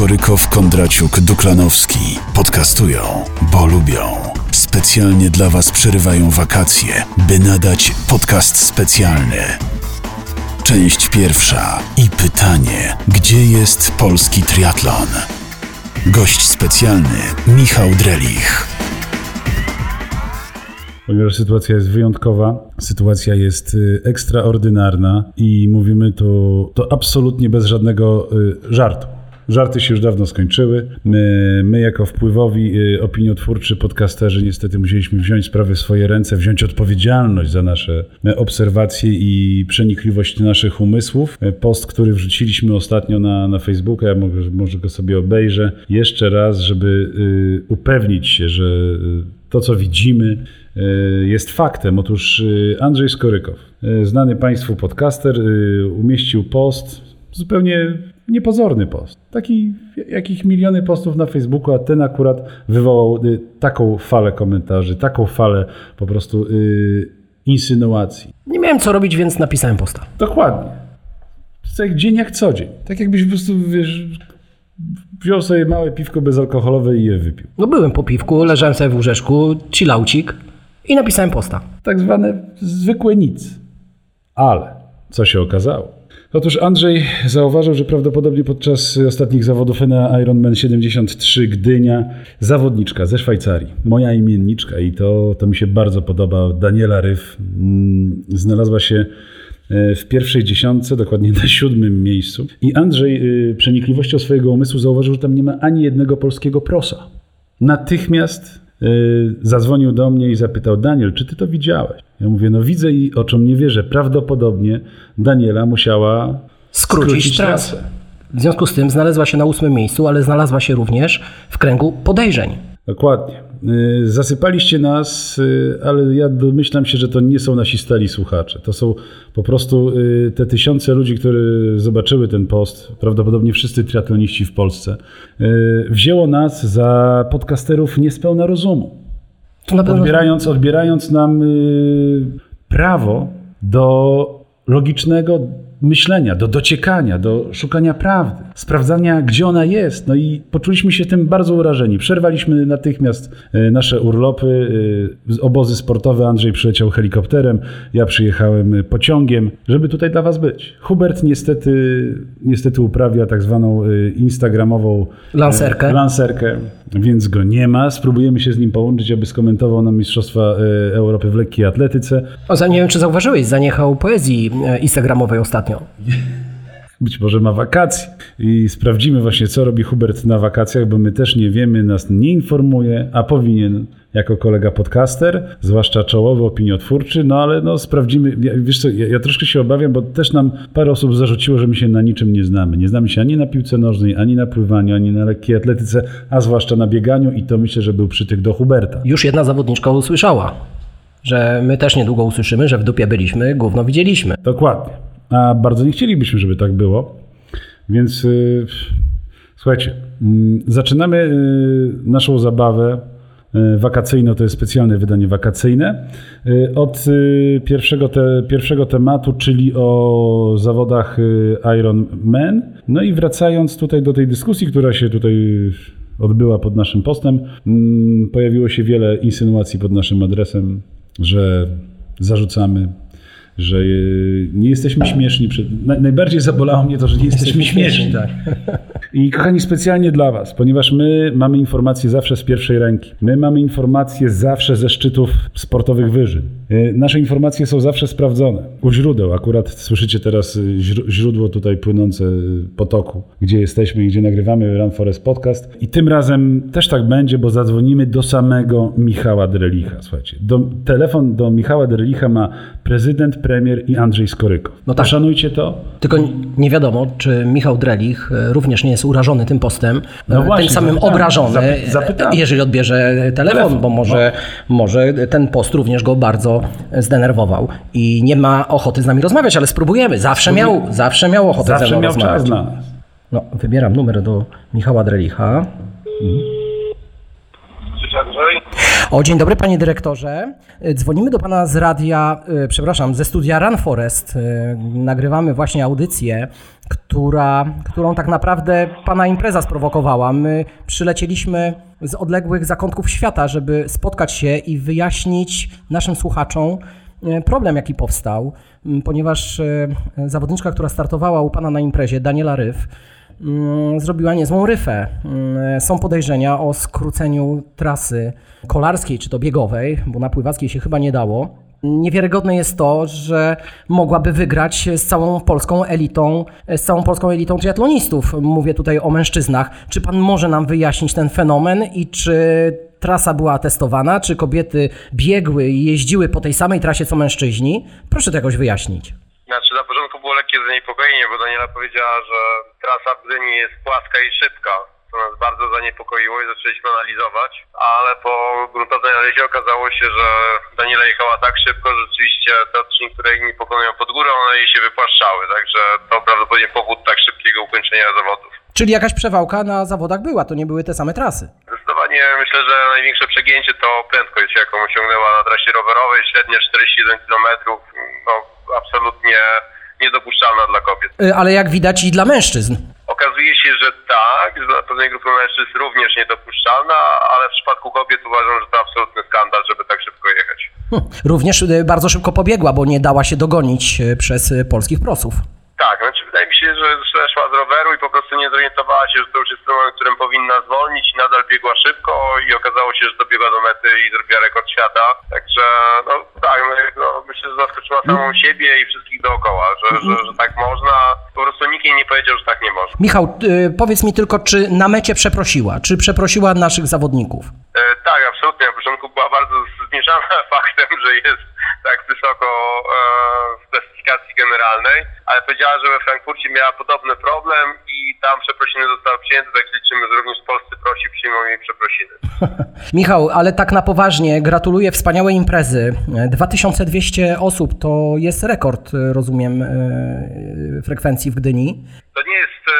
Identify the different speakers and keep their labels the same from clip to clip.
Speaker 1: Skorykow, Kondraciuk, Duklanowski podcastują, bo lubią. Specjalnie dla Was przerywają wakacje, by nadać podcast specjalny. Część pierwsza i pytanie, gdzie jest polski triatlon? Gość specjalny Michał Drelich.
Speaker 2: Ponieważ sytuacja jest wyjątkowa, sytuacja jest y, ekstraordynarna i mówimy to, to absolutnie bez żadnego y, żartu. Żarty się już dawno skończyły. My, my, jako wpływowi, y, opiniotwórczy podcasterzy, niestety musieliśmy wziąć sprawę w swoje ręce, wziąć odpowiedzialność za nasze obserwacje i przenikliwość naszych umysłów. Post, który wrzuciliśmy ostatnio na, na Facebooka, ja może, go sobie obejrzę jeszcze raz, żeby upewnić się, że to, co widzimy, e, jest faktem. Otóż e, Andrzej Skorykow, e, znany Państwu podcaster, umieścił post, zupełnie niepozorny post. Taki, jakich miliony postów na Facebooku, a ten akurat wywołał taką falę komentarzy, taką falę po prostu insynuacji.
Speaker 3: Nie miałem co robić, więc napisałem posta.
Speaker 2: Dokładnie. Jak dzień jak co dzień. Tak jakbyś po prostu, wiesz, wziął sobie małe piwko bezalkoholowe i je wypił.
Speaker 3: No byłem po piwku, leżałem sobie w łóżeczku, chillaucik i napisałem posta.
Speaker 2: Tak zwane zwykłe nic. Ale co się okazało? Otóż Andrzej zauważył, że prawdopodobnie podczas ostatnich zawodów na Ironman 73 Gdynia zawodniczka ze Szwajcarii, moja imienniczka i to, to mi się bardzo podoba, Daniela Ryf, mm, znalazła się E, w pierwszej dziesiątce, dokładnie na siódmym miejscu. I Andrzej e, przenikliwością swojego umysłu zauważył, że tam nie ma ani jednego polskiego prosa. Natychmiast zadzwonił do mnie i zapytał: Daniel, czy ty to widziałeś? Ja mówię: No widzę i oczom nie wierzę. Prawdopodobnie Daniela musiała skrócić, skrócić trasę.
Speaker 3: W związku z tym znalazła się na ósmym miejscu, ale znalazła się również w kręgu podejrzeń.
Speaker 2: Dokładnie. Y, zasypaliście nas, y, ale ja domyślam się, że to nie są nasi stali słuchacze. To są po prostu y, te tysiące ludzi, które zobaczyły ten post, prawdopodobnie wszyscy triatloniści w Polsce, wzięło nas za podcasterów niespełna rozumu. Odbierając, odbierając nam prawo do logicznego myślenia, do dociekania, do szukania prawdy, sprawdzania, gdzie ona jest. No i poczuliśmy się tym bardzo urażeni. Przerwaliśmy natychmiast e, nasze urlopy, e, obozy sportowe. Andrzej przyleciał helikopterem, ja przyjechałem pociągiem, żeby tutaj dla Was być. Hubert niestety, niestety uprawia tak zwaną instagramową
Speaker 3: lancerkę.
Speaker 2: lancerkę, więc go nie ma. Spróbujemy się z nim połączyć, aby skomentował nam Mistrzostwa Europy w lekkiej atletyce.
Speaker 3: O, nie wiem, czy zauważyłeś, zaniechał poezji instagramowej ostatnio ostatnio.
Speaker 2: Być może ma wakacje i sprawdzimy właśnie, co robi Hubert na wakacjach, bo my też nie wiemy, nas nie informuje, a powinien jako kolega podcaster, zwłaszcza czołowy, opiniotwórczy, no ale no sprawdzimy. Wiesz co, ja, ja, troszkę się obawiam, bo też nam parę osób zarzuciło, że my się na niczym nie znamy. Nie znamy się ani na piłce nożnej, ani na pływaniu, ani na lekkiej atletyce, a zwłaszcza na bieganiu i to myślę, że był przytyk do Huberta.
Speaker 3: Już jedna zawodniczka usłyszała, że my też niedługo usłyszymy, że w dupie byliśmy, gówno widzieliśmy.
Speaker 2: Dokładnie a bardzo nie chcielibyśmy, żeby tak było. Więc yy, słuchajcie, yy, zaczynamy yy, naszą zabawę y, wakacyjną, to jest specjalne wydanie wakacyjne, y, od y, pierwszego, te, pierwszego tematu, czyli o zawodach Iron Man. No i wracając tutaj do tej dyskusji, która się tutaj odbyła pod naszym postem, mm, pojawiło się wiele insynuacji pod naszym adresem, że zarzucamy że e, nie jesteśmy śmieszni. Najbardziej zabolało mnie to, że nie jesteśmy, śmieszni. Tak. I kochani, specjalnie dla Was, ponieważ my mamy informacje zawsze z pierwszej ręki. My mamy informacje zawsze ze szczytów sportowych wyżyn. E, nasze informacje są zawsze sprawdzone. U źródeł, akurat słyszycie teraz e, źródło tutaj płynące potoku, gdzie jesteśmy i gdzie nagrywamy Run Forest Podcast. I tym razem też tak będzie, bo zadzwonimy do samego Michała Drelicha. Słuchajcie, do, telefon do Michała Drelicha ma prezydent, premier i Andrzej Skoryko. No tak. Szanujcie to.
Speaker 3: Tylko nie wiadomo, czy Michał Drelich również nie jest urażony tym postem, no właśnie, tym samym zapytamy, obrażony, zapytamy. jeżeli odbierze telefon, telefon. bo może, no. może ten post również go bardzo zdenerwował i nie ma ochoty z nami rozmawiać, ale spróbujemy. Zawsze miał, zawsze miał ochotę zawsze ze mną miał rozmawiać. Czas na nas. No, wybieram numer do Michała Drelicha. Mhm. O, dzień dobry panie dyrektorze. Dzwonimy do pana z radia, e, przepraszam, ze studia Run Forest. E, nagrywamy właśnie audycję, która, którą tak naprawdę pana impreza sprowokowała. My przylecieliśmy z odległych zakątków świata, żeby spotkać się i wyjaśnić naszym słuchaczom e, problem, jaki powstał, ponieważ zawodniczka, która startowała u pana na imprezie, Daniela Ryf, zrobiła niezłą ryfę. Są podejrzenia o skróceniu trasy kolarskiej czy to biegowej, bo na pływackiej się chyba nie dało. Niewiarygodne jest to, że mogłaby wygrać z całą polską elitą, z całą polską elitą triatlonistów. Mówię tutaj o mężczyznach. Czy pan może nam wyjaśnić ten fenomen i czy trasa była testowana, czy kobiety biegły i jeździły po tej samej trasie co mężczyźni? Proszę to jakoś wyjaśnić.
Speaker 4: Znaczy na początku było lekkie zaniepokojenie, bo Daniela powiedziała, że trasa w Gdyni jest płaska i szybka, co nas bardzo zaniepokoiło i zaczęliśmy analizować, ale po gruntownej analizie okazało się, że Daniela jechała tak szybko, że rzeczywiście te odcinki, które inni pokonują pod górę, one jej się wypłaszczały, także to prawdopodobnie powód tak szybkiego ukończenia zawodów.
Speaker 3: Czyli jakaś przewałka na zawodach była, to nie były te same trasy.
Speaker 4: Zdecydowanie myślę, że największe przegięcie to prędkość, jaką osiągnęła na trasie rowerowej, średnie 41 km. No, absolutnie niedopuszczalna dla kobiet.
Speaker 3: Y, ale jak widać i dla mężczyzn.
Speaker 4: Okazuje się, że tak, dla pewnej grupy mężczyzn również niedopuszczalna, ale w przypadku kobiet uważam, że to absolutny skandal, żeby tak szybko jechać.
Speaker 3: Hm, również y, bardzo szybko pobiegła, bo nie dała się dogonić y, przez polskich prosów.
Speaker 4: Tak, znaczy wydaje mi się, że szła z roweru i po prostu nie zorientowała się, że to już jest moment, w którym powinna zwolnić i nadal biegła szybko i okazało się, że dobiegła do mety i zrobiła rekord świata. Także no tak, no, no, myślę, że zaskoczyła samą mm. siebie i wszystkich dookoła, że, że, że tak można. Po prostu nikt jej nie powiedział, że tak nie można.
Speaker 3: Michał, y, powiedz mi tylko, czy na mecie przeprosiła? Czy przeprosiła naszych zawodników?
Speaker 4: E, tak, absolutnie. Na początku była bardzo zmierzana faktem, że jest tak wysoko e, w klasyfikacji generalnej, ale powiedziała, że we Frankfurcie miała podobny problem i tam przeprosiny zostały przyjęte, tak liczymy, że również polscy prosi przyjmą jej przeprosiny.
Speaker 3: Michał, ale tak na poważnie, gratuluję wspaniałej imprezy. 2200 osób to jest rekord, rozumiem, e, frekwencji w Gdyni.
Speaker 4: To nie jest e,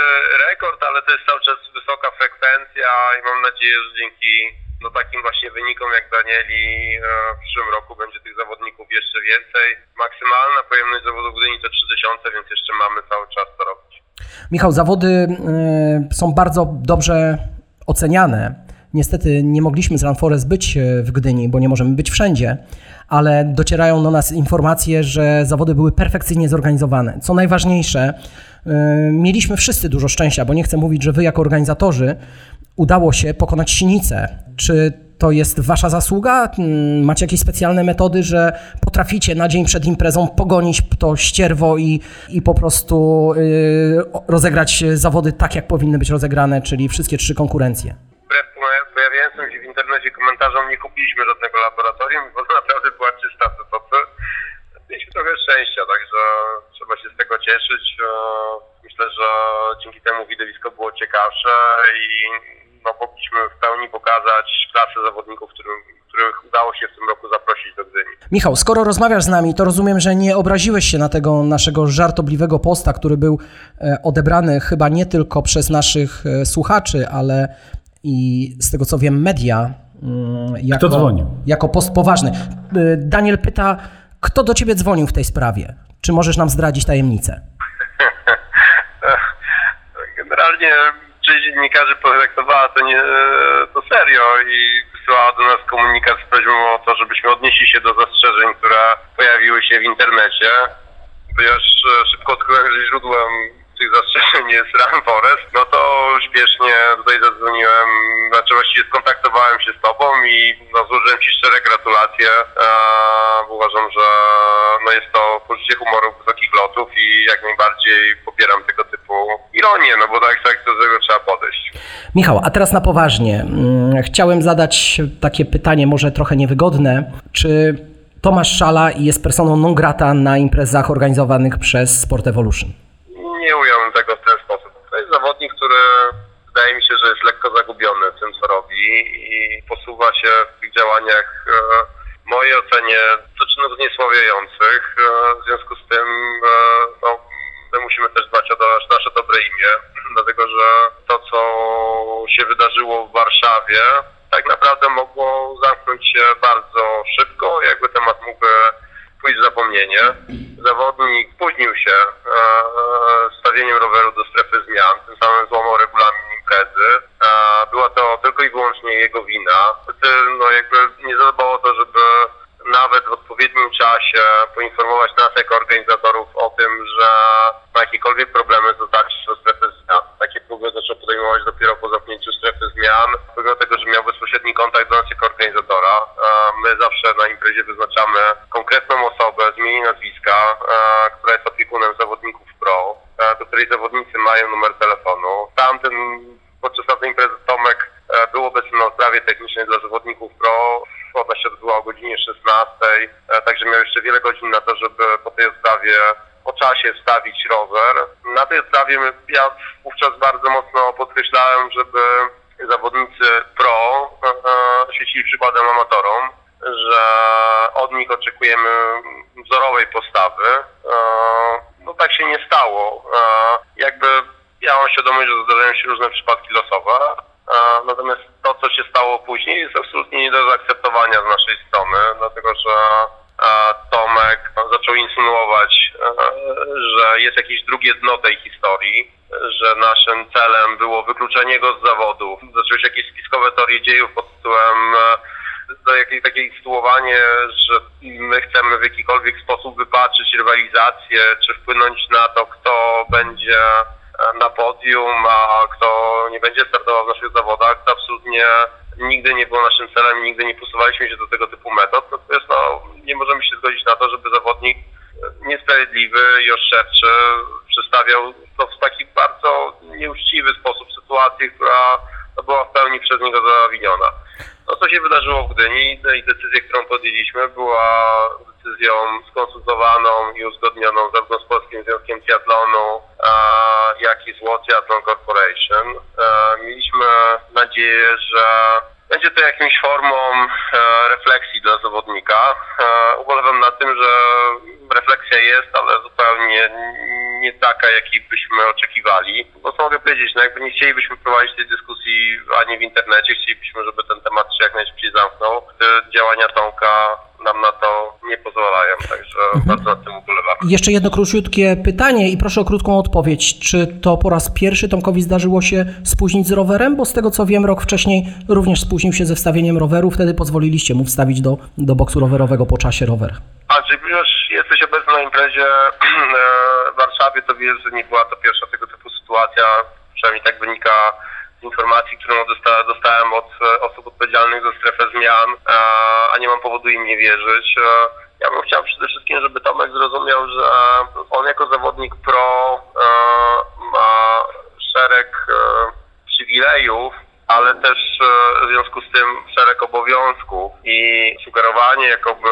Speaker 4: rekord, ale to jest cały czas wysoka frekwencja i mam nadzieję, że dzięki no takim właśnie wynikom jak Danieli e, w przyszłym roku będzie tych zawodników jeszcze więcej. Maksymalna pojemność zawodów w Gdyni to 3000, więc jeszcze mamy cały czas to robić.
Speaker 3: Michał, zawody e, są bardzo dobrze oceniane. Niestety nie mogliśmy z Ranforest być e, w Gdyni, bo nie możemy być wszędzie, ale docierają do nas informacje, że zawody były perfekcyjnie zorganizowane. Co najważniejsze, mieliśmy wszyscy dużo szczęścia, bo nie chcę mówić, że wy jako organizatorzy udało się pokonać sinicę. Czy to jest wasza zasługa? Mm, macie jakieś specjalne metody, że potraficie na dzień przed imprezą pogonić to ścierwo i, i po prostu yy, rozegrać zawody tak, jak powinny być rozegrane, czyli wszystkie trzy konkurencje?
Speaker 4: Wbrew pojawiającym się w internecie komentarzom nie kupiliśmy żadnego laboratorium, bo naprawdę była czysta sytuacja. Mieliśmy trochę szczęścia, także trzeba się z tego cieszyć. Myślę, że dzięki temu widowisko było ciekawsze i no, mogliśmy w pełni pokazać klasę zawodników, którym, których udało się w tym roku zaprosić do Gdyni.
Speaker 3: Michał, skoro rozmawiasz z nami, to rozumiem, że nie obraziłeś się na tego naszego żartobliwego posta, który był e, odebrany chyba nie tylko przez naszych e, słuchaczy, ale i z tego co wiem, media.
Speaker 2: Mm, jako, kto dzwonił?
Speaker 3: Jako post poważny. E, Daniel pyta, kto do ciebie dzwonił w tej sprawie? Czy możesz nam zdradzić tajemnicę?
Speaker 4: Generalnie część dziennikarzy potraktowała to, nie, to serio i wysłała do nas komunikat z prośbą o to, żebyśmy odnieśli się do zastrzeżeń, które pojawiły się w internecie, ponieważ e, szybko odkryłem, że źródłem tych zastrzeżeń jest Run Forest, no to śpiesznie tutaj zadzwoniłem, znaczy właściwie skontaktowałem się z Tobą i no, złożyłem Ci szczere gratulacje. Eee, uważam, że no, jest to poczucie humoru wysokich lotów i jak najbardziej popieram tego typu ironię, no bo tak, tak do tego trzeba.
Speaker 3: Michał, a teraz na poważnie. Mm, chciałem zadać takie pytanie, może trochę niewygodne. Czy Tomasz Szala jest personą non grata na imprezach organizowanych przez Sport Evolution?
Speaker 4: Nie ująłem tego w ten sposób. To jest zawodnik, który wydaje mi się, że jest lekko zagubiony w tym, co robi i posuwa się w tych działaniach e, w mojej ocenie czynów zniesławiających. E, w związku z tym e, no, my musimy też dbać o nasze dobre imię, dlatego że to, co się wydarzyło w Warszawie, tak naprawdę mogło zamknąć się bardzo szybko, jakby temat mógł pójść w zapomnienie. Zawodnik spóźnił się e, stawieniem roweru do strefy zmian, tym samym złamał regulamin imprezy. E, była to tylko i wyłącznie jego wina. No jakby nie zadobało to, żeby nawet w odpowiednim czasie poinformować nas jako organizatorów o tym, jakiekolwiek problemy z dotarciem do strefy zmian. Takie próby zaczął podejmować dopiero po zamknięciu strefy zmian, pomimo tego, że miał bezpośredni kontakt do nas jako organizatora. My zawsze na imprezie wyznaczamy konkretną osobę z imienia nazwiska, która jest opiekunem zawodników pro, do której zawodnicy mają numer telefonu. Tamten podczas tamtej imprezy Tomek był obecny na odprawie technicznej dla zawodników pro ona się odbyła o godzinie 16, e, także miał jeszcze wiele godzin na to, żeby po tej odprawie czasie wstawić rower. Na tej odprawie ja wówczas bardzo mocno podkreślałem, żeby zawodnicy pro e, świecili przykładem amatorom, że od nich oczekujemy wzorowej postawy. E, no tak się nie stało. Jakby ja mam świadomość, że zdarzają się różne przypadki losowe, Natomiast to, co się stało później, jest absolutnie nie do zaakceptowania z naszej strony, dlatego że Tomek zaczął insynuować, że jest jakieś drugie dno tej historii, że naszym celem było wykluczenie go z zawodów. Zaczęły się jakieś spiskowe teorie dziejów pod tytułem do jakieś takie insynuowanie, że my chcemy w jakikolwiek sposób wypaczyć rywalizację, czy wpłynąć na to, kto będzie na podium, a kto nie będzie startował w naszych zawodach, to absolutnie nigdy nie było naszym celem, nigdy nie posuwaliśmy się do tego typu metod. Natomiast no, nie możemy się zgodzić na to, żeby zawodnik niesprawiedliwy i oszczerczy przedstawiał to w taki bardzo nieuczciwy sposób sytuację, która no, była w pełni przez niego zawiniona. To, co się wydarzyło w Gdyni i decyzję, którą podjęliśmy, była decyzją skonsultowaną i uzgodnioną zarówno z Polskim Związkiem Triatlonu, jak i z World Triathlon Corporation. Mieliśmy nadzieję, że będzie to jakąś formą e, refleksji dla zawodnika. E, ubolewam na tym, że refleksja jest, ale zupełnie nie taka, jakiej byśmy oczekiwali. Bo co mogę powiedzieć, no jakby nie chcielibyśmy prowadzić tej dyskusji ani w internecie, chcielibyśmy, żeby ten temat się jak najszybciej zamknął. Działania Tomka nam na to nie pozwalają, także mhm. bardzo nad tym ubolewam.
Speaker 3: Jeszcze jedno króciutkie pytanie i proszę o krótką odpowiedź. Czy to po raz pierwszy Tomkowi zdarzyło się spóźnić z rowerem? Bo z tego co wiem, rok wcześniej również spóźnił się ze wstawieniem roweru. Wtedy pozwoliliście mu wstawić do, do boksu rowerowego po czasie rower.
Speaker 4: A, czyli już jesteś obecny na imprezie w Warszawie, to wiesz, że nie była to pierwsza tego typu sytuacja. Przynajmniej tak wynika informacji, którą dostałem od e, osób odpowiedzialnych za strefę zmian, a nie mam powodu im nie wierzyć. E, ja bym chciał przede wszystkim, żeby Tomek zrozumiał, że on jako zawodnik pro e, ma szereg przywilejów, ale też w związku z tym szereg obowiązków i sugerowanie jakoby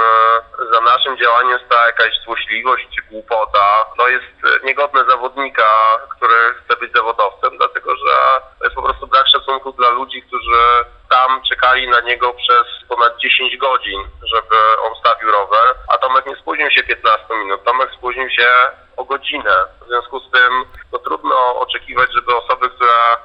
Speaker 4: za naszym działaniem stała jakaś złośliwość czy głupota, to jest niegodne zawodnika, który chce być zawodowcem, dlatego że to jest po prostu brak szacunku dla ludzi, którzy tam czekali na niego przez ponad 10 godzin, żeby on stawił rower, a Tomek nie spóźnił się 15 minut, Tomek spóźnił się o godzinę. W związku z tym no, trudno oczekiwać, żeby osoby, które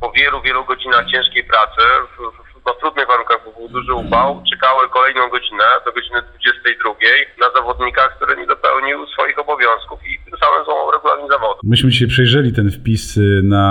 Speaker 4: po wielu, wielu godzinach ciężkiej pracy w, w, w trudnych warunkach, bo był duży upał, czekały kolejną godzinę do godziny 22 na zawodnika, który nie dopełnił swoich obowiązków i tym samym złamał regulamin zawodu.
Speaker 2: Myśmy dzisiaj przejrzeli ten wpis y, na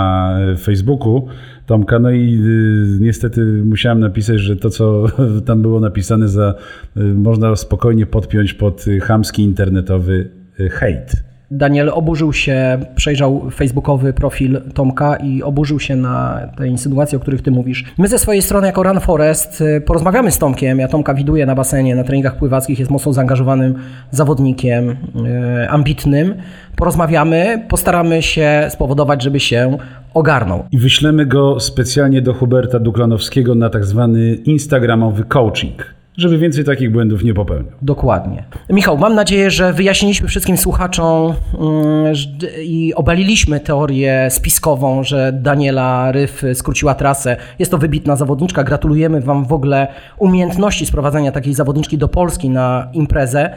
Speaker 2: Facebooku Tomka, no i y, niestety musiałem napisać, że to, co tam było napisane, za, y, można spokojnie podpiąć pod chamski internetowy hejt.
Speaker 3: Daniel oburzył się, przejrzał facebookowy profil Tomka i oburzył się na te insynuacje, o których ty mówisz. My ze swojej strony jako Run Forest y, porozmawiamy z Tomkiem. Ja Tomka widuję na basenie, na treningach pływackich, jest mocno zaangażowanym zawodnikiem, yy, ambitnym. Porozmawiamy, postaramy się spowodować, żeby się ogarnął.
Speaker 2: I wyślemy go specjalnie do Huberta Duklanowskiego na tak zwany instagramowy coaching żeby więcej takich błędów nie popełniał.
Speaker 3: Dokładnie. Michał, mam nadzieję, że wyjaśniliśmy wszystkim słuchaczom mm, i obaliliśmy teorię spiskową, że Daniela Ryf skróciła trasę. Jest to wybitna zawodniczka. Gratulujemy Wam w ogóle umiejętności sprowadzania takiej zawodniczki do Polski na imprezę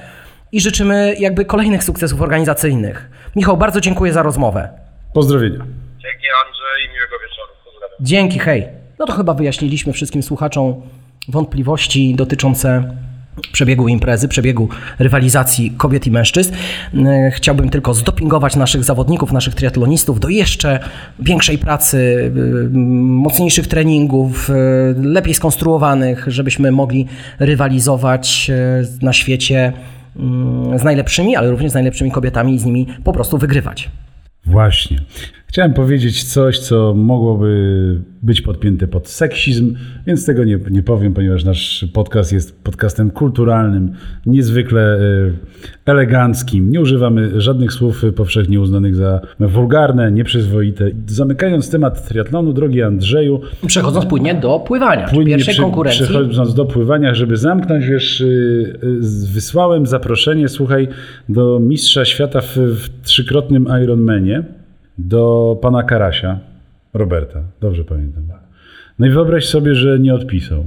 Speaker 3: i życzymy jakby kolejnych sukcesów organizacyjnych. Michał, bardzo dziękuję za rozmowę.
Speaker 2: Pozdrowienia.
Speaker 4: Dzięki Andrzej i miłego wieczoru. Pozdrawiam.
Speaker 3: Dzięki, hej. No to chyba wyjaśniliśmy wszystkim słuchaczom wątpliwości dotyczące przebiegu imprezy, przebiegu rywalizacji kobiet i mężczyzn. E, chciałbym tylko zdopingować naszych zawodników, naszych triatlonistów do jeszcze większej pracy, e, mocniejszych treningów, e, lepiej skonstruowanych, żebyśmy mogli rywalizować na świecie mm, z najlepszymi, ale również z najlepszymi kobietami i z nimi po prostu wygrywać.
Speaker 2: Właśnie. Chciałem powiedzieć coś, co mogłoby być podpięte pod seksizm, więc tego nie, nie powiem, ponieważ nasz podcast jest podcastem kulturalnym, niezwykle e, eleganckim. Nie używamy żadnych słów powszechnie uznanych za wulgarne, nieprzyzwoite. Zamykając temat triatlonu, drogi Andrzeju.
Speaker 3: Przechodząc płynnie do pływania, płynnie pierwszej przy, konkurencji.
Speaker 2: Przechodząc do pływania, żeby zamknąć, wiesz, e, e, wysłałem zaproszenie, słuchaj, do mistrza świata w, w trzykrotnym Ironmanie do pana Karasia, Roberta, dobrze pamiętam. No i wyobraź sobie, że nie odpisał.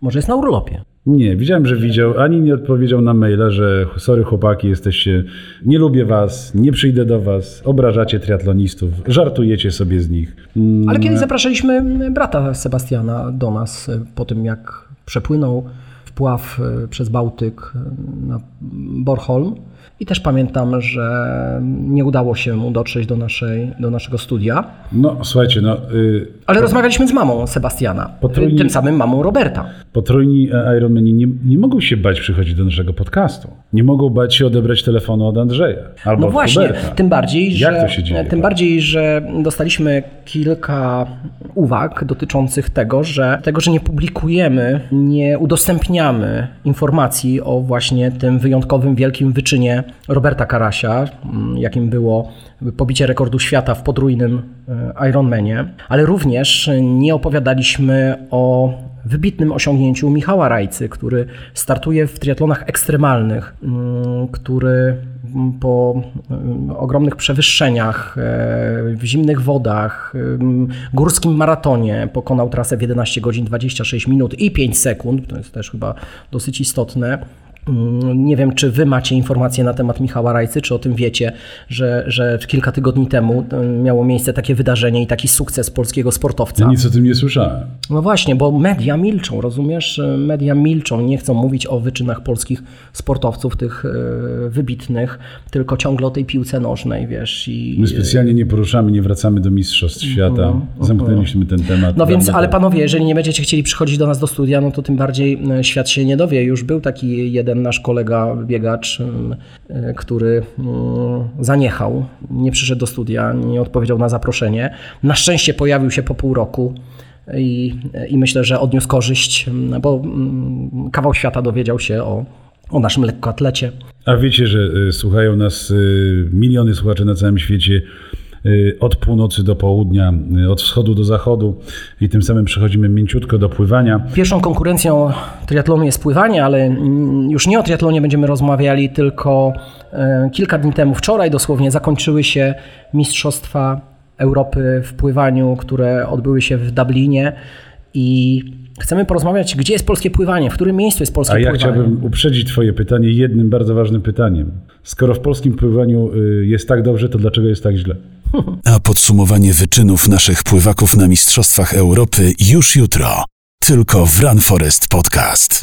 Speaker 3: Może jest na urlopie.
Speaker 2: Nie, widziałem, że widział, ani nie odpowiedział na maila, że sorry chłopaki, jesteście, nie lubię was, nie przyjdę do was, obrażacie triatlonistów, żartujecie sobie z nich.
Speaker 3: Mm. Ale kiedyś zapraszaliśmy brata Sebastiana do nas po tym, jak przepłynął wpław e, przez Bałtyk e, na Bornholm i też pamiętam, że nie udało się mu dotrzeć do, naszej, do naszego studia.
Speaker 2: No, słuchajcie, no... Yy,
Speaker 3: Ale rozmawialiśmy z mamą Sebastiana, potrójni, tym samym mamą Roberta.
Speaker 2: Potrójni Ironmani nie, nie mogą się bać przychodzić do naszego podcastu. Nie mogą bać się odebrać telefonu od Andrzeja albo
Speaker 3: No właśnie,
Speaker 2: Roberta.
Speaker 3: tym bardziej, że, Jak to się dzieje, tym bardziej, że dostaliśmy kilka uwag dotyczących tego, że tego, że nie publikujemy, nie udostępniamy informacji o właśnie tym wyjątkowym, wielkim wyczynie Roberta Karasia, mm, jakim było pobicie rekordu świata w podrójnym e, Ironmanie, ale również nie opowiadaliśmy o wybitnym osiągnięciu Michała Rajcy, który startuje w triatlonach ekstremalnych, mm, który po mm, ogromnych przewyższeniach e, w zimnych wodach, górskim maratonie pokonał trasę w 11 godzin 26 minut i 5 sekund, to jest też chyba dosyć istotne. Mm, nie wiem, czy wy macie informacje na temat Michała Rajcy, czy o tym wiecie, że, że kilka tygodni temu e, miało miejsce takie wydarzenie i taki sukces polskiego sportowca.
Speaker 2: Ja nic o tym nie słyszałem.
Speaker 3: No właśnie, bo media milczą, rozumiesz? Media milczą, nie chcą mówić o wyczynach polskich sportowców, tych e, wybitnych, tylko ciągle o tej piłce nożnej, wiesz. I...
Speaker 2: My specjalnie nie poruszamy, nie wracamy do Mistrzostw Świata. Mhm, mhm. Zamknęliśmy ten temat.
Speaker 3: No więc, ale panowie, jeżeli nie będziecie chcieli przychodzić do nas do studia, no to tym bardziej e, świat się nie dowie. Już był taki jeden nasz kolega biegacz, y, który y, zaniechał, nie przyszedł do studia, nie odpowiedział na zaproszenie. Na szczęście pojawił się po pół roku. I, i myślę, że odniósł korzyść, bo mm, kawał świata dowiedział się o, o naszym lekkoatlecie.
Speaker 2: A wiecie, że y, słuchają nas miliony słuchaczy na całym świecie od północy do południa, y, od wschodu do zachodu i tym samym przechodzimy mięciutko do pływania.
Speaker 3: Pierwszą konkurencją triatlonu jest pływanie, ale już nie o triatlonie będziemy rozmawiali, tylko y, kilka dni temu, wczoraj dosłownie, zakończyły się Mistrzostwa Europy w pływaniu, które odbyły się w Dublinie i Chcemy porozmawiać, gdzie jest polskie pływanie, w którym miejscu jest polskie pływanie.
Speaker 2: A ja pływanie. chciałbym uprzedzić Twoje pytanie jednym bardzo ważnym pytaniem. Skoro w polskim pływaniu jest tak dobrze, to dlaczego jest tak źle?
Speaker 1: A podsumowanie wyczynów naszych pływaków na Mistrzostwach Europy już jutro. Tylko w Run Forest Podcast.